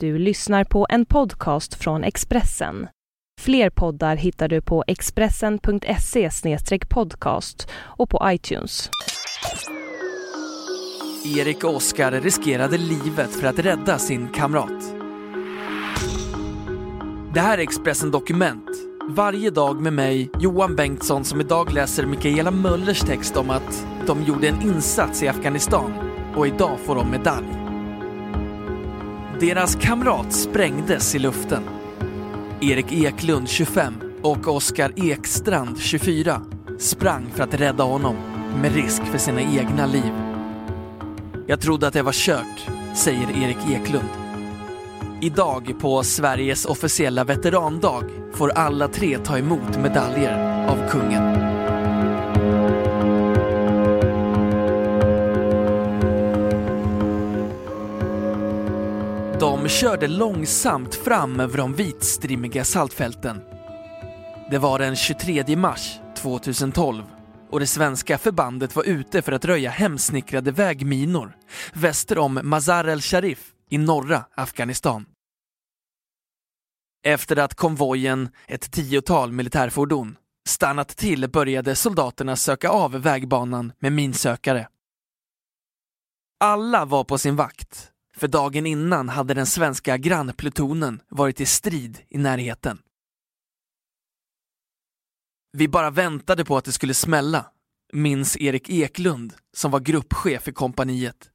Du lyssnar på en podcast från Expressen. Fler poddar hittar du på expressen.se podcast och på iTunes. Erik och Oskar riskerade livet för att rädda sin kamrat. Det här är Expressen Dokument. Varje dag med mig, Johan Bengtsson, som idag läser Mikaela Möllers text om att de gjorde en insats i Afghanistan och idag får de medalj. Deras kamrat sprängdes i luften. Erik Eklund, 25, och Oskar Ekstrand, 24, sprang för att rädda honom med risk för sina egna liv. Jag trodde att det var kört, säger Erik Eklund. Idag på Sveriges officiella veterandag får alla tre ta emot medaljer av kungen. De körde långsamt fram över de vitstrimmiga saltfälten. Det var den 23 mars 2012 och det svenska förbandet var ute för att röja hemsnickrade vägminor väster om Mazar el-Sharif i norra Afghanistan. Efter att konvojen, ett tiotal militärfordon, stannat till började soldaterna söka av vägbanan med minsökare. Alla var på sin vakt, för dagen innan hade den svenska grannplutonen varit i strid i närheten. Vi bara väntade på att det skulle smälla, minns Erik Eklund som var gruppchef i kompaniet.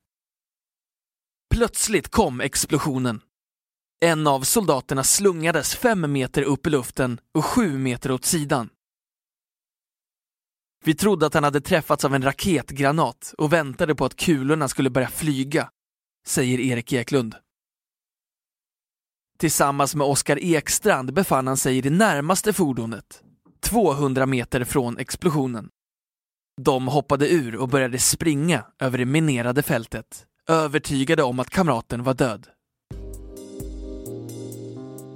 Plötsligt kom explosionen. En av soldaterna slungades fem meter upp i luften och sju meter åt sidan. Vi trodde att han hade träffats av en raketgranat och väntade på att kulorna skulle börja flyga, säger Erik Eklund. Tillsammans med Oskar Ekstrand befann han sig i det närmaste fordonet, 200 meter från explosionen. De hoppade ur och började springa över det minerade fältet, övertygade om att kamraten var död.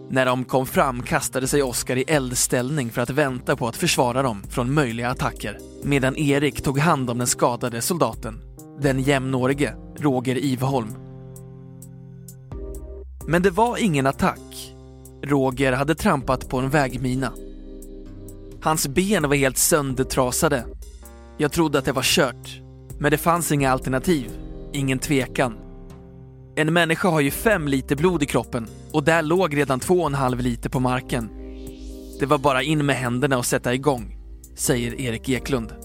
När de kom fram kastade sig Oskar i eldställning för att vänta på att försvara dem från möjliga attacker, medan Erik tog hand om den skadade soldaten, den jämnårige Roger Ivholm. Men det var ingen attack. Roger hade trampat på en vägmina. Hans ben var helt söndertrasade. Jag trodde att det var kört, men det fanns inga alternativ, ingen tvekan. En människa har ju fem liter blod i kroppen och där låg redan två och en halv liter på marken. Det var bara in med händerna och sätta igång, säger Erik Eklund.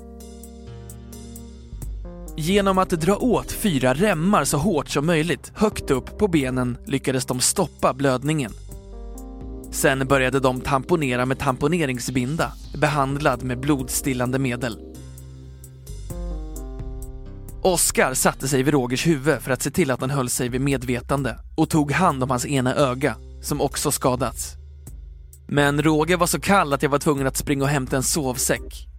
Genom att dra åt fyra remmar så hårt som möjligt högt upp på benen lyckades de stoppa blödningen. Sen började de tamponera med tamponeringsbinda, behandlad med blodstillande medel. Oskar satte sig vid Rogers huvud för att se till att han höll sig vid medvetande och tog hand om hans ena öga, som också skadats. Men Roger var så kall att jag var tvungen att springa och hämta en sovsäck.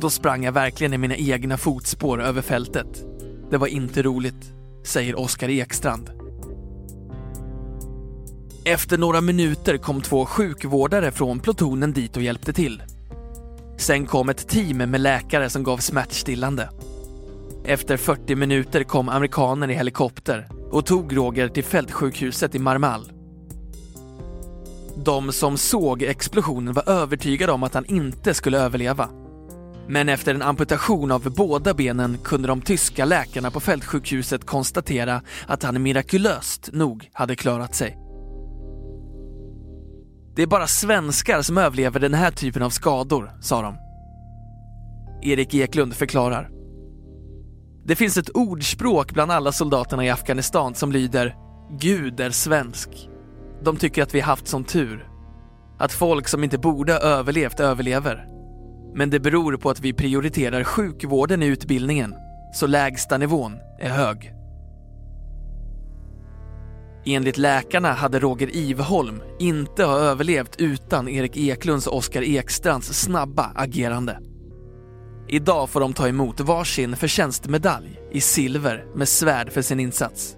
Då sprang jag verkligen i mina egna fotspår över fältet. Det var inte roligt, säger Oskar Ekstrand. Efter några minuter kom två sjukvårdare från plutonen dit och hjälpte till. Sen kom ett team med läkare som gav smärtstillande. Efter 40 minuter kom amerikaner i helikopter och tog Roger till fältsjukhuset i Marmal. De som såg explosionen var övertygade om att han inte skulle överleva. Men efter en amputation av båda benen kunde de tyska läkarna på fältsjukhuset konstatera att han mirakulöst nog hade klarat sig. Det är bara svenskar som överlever den här typen av skador, sa de. Erik Eklund förklarar. Det finns ett ordspråk bland alla soldaterna i Afghanistan som lyder Gud är svensk. De tycker att vi haft sån tur. Att folk som inte borde ha överlevt överlever. Men det beror på att vi prioriterar sjukvården i utbildningen, så lägsta nivån är hög. Enligt läkarna hade Roger Ivholm inte ha överlevt utan Erik Eklunds och Oskar Ekstrands snabba agerande. Idag får de ta emot varsin förtjänstmedalj i silver med svärd för sin insats.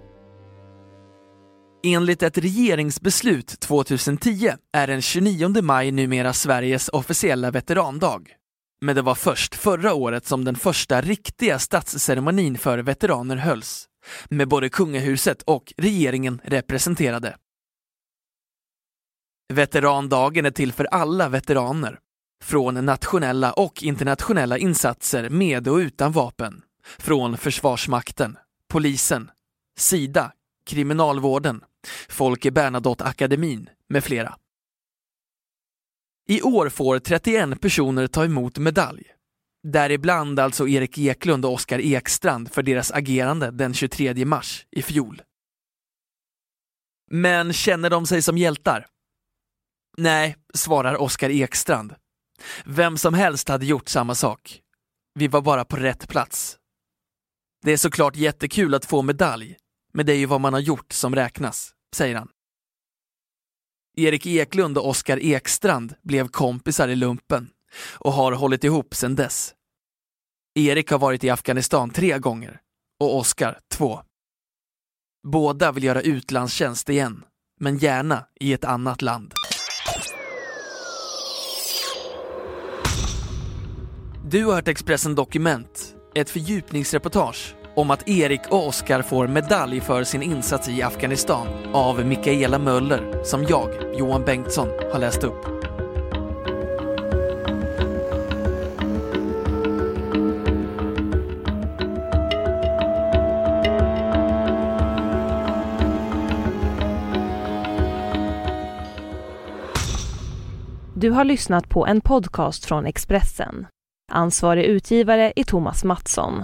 Enligt ett regeringsbeslut 2010 är den 29 maj numera Sveriges officiella veterandag. Men det var först förra året som den första riktiga statsceremonin för veteraner hölls, med både kungahuset och regeringen representerade. Veterandagen är till för alla veteraner. Från nationella och internationella insatser med och utan vapen. Från Försvarsmakten, Polisen, Sida, Kriminalvården, Folke Bernadotte-akademin med flera. I år får 31 personer ta emot medalj. Däribland alltså Erik Eklund och Oskar Ekstrand för deras agerande den 23 mars i fjol. Men känner de sig som hjältar? Nej, svarar Oskar Ekstrand. Vem som helst hade gjort samma sak. Vi var bara på rätt plats. Det är såklart jättekul att få medalj, men det är ju vad man har gjort som räknas, säger han. Erik Eklund och Oskar Ekstrand blev kompisar i lumpen och har hållit ihop sedan dess. Erik har varit i Afghanistan tre gånger och Oskar två. Båda vill göra utlandstjänst igen, men gärna i ett annat land. Du har hört Expressen Dokument, ett fördjupningsreportage om att Erik och Oskar får medalj för sin insats i Afghanistan av Mikaela Möller, som jag, Johan Bengtsson, har läst upp. Du har lyssnat på en podcast från Expressen. Ansvarig utgivare är Thomas Mattsson.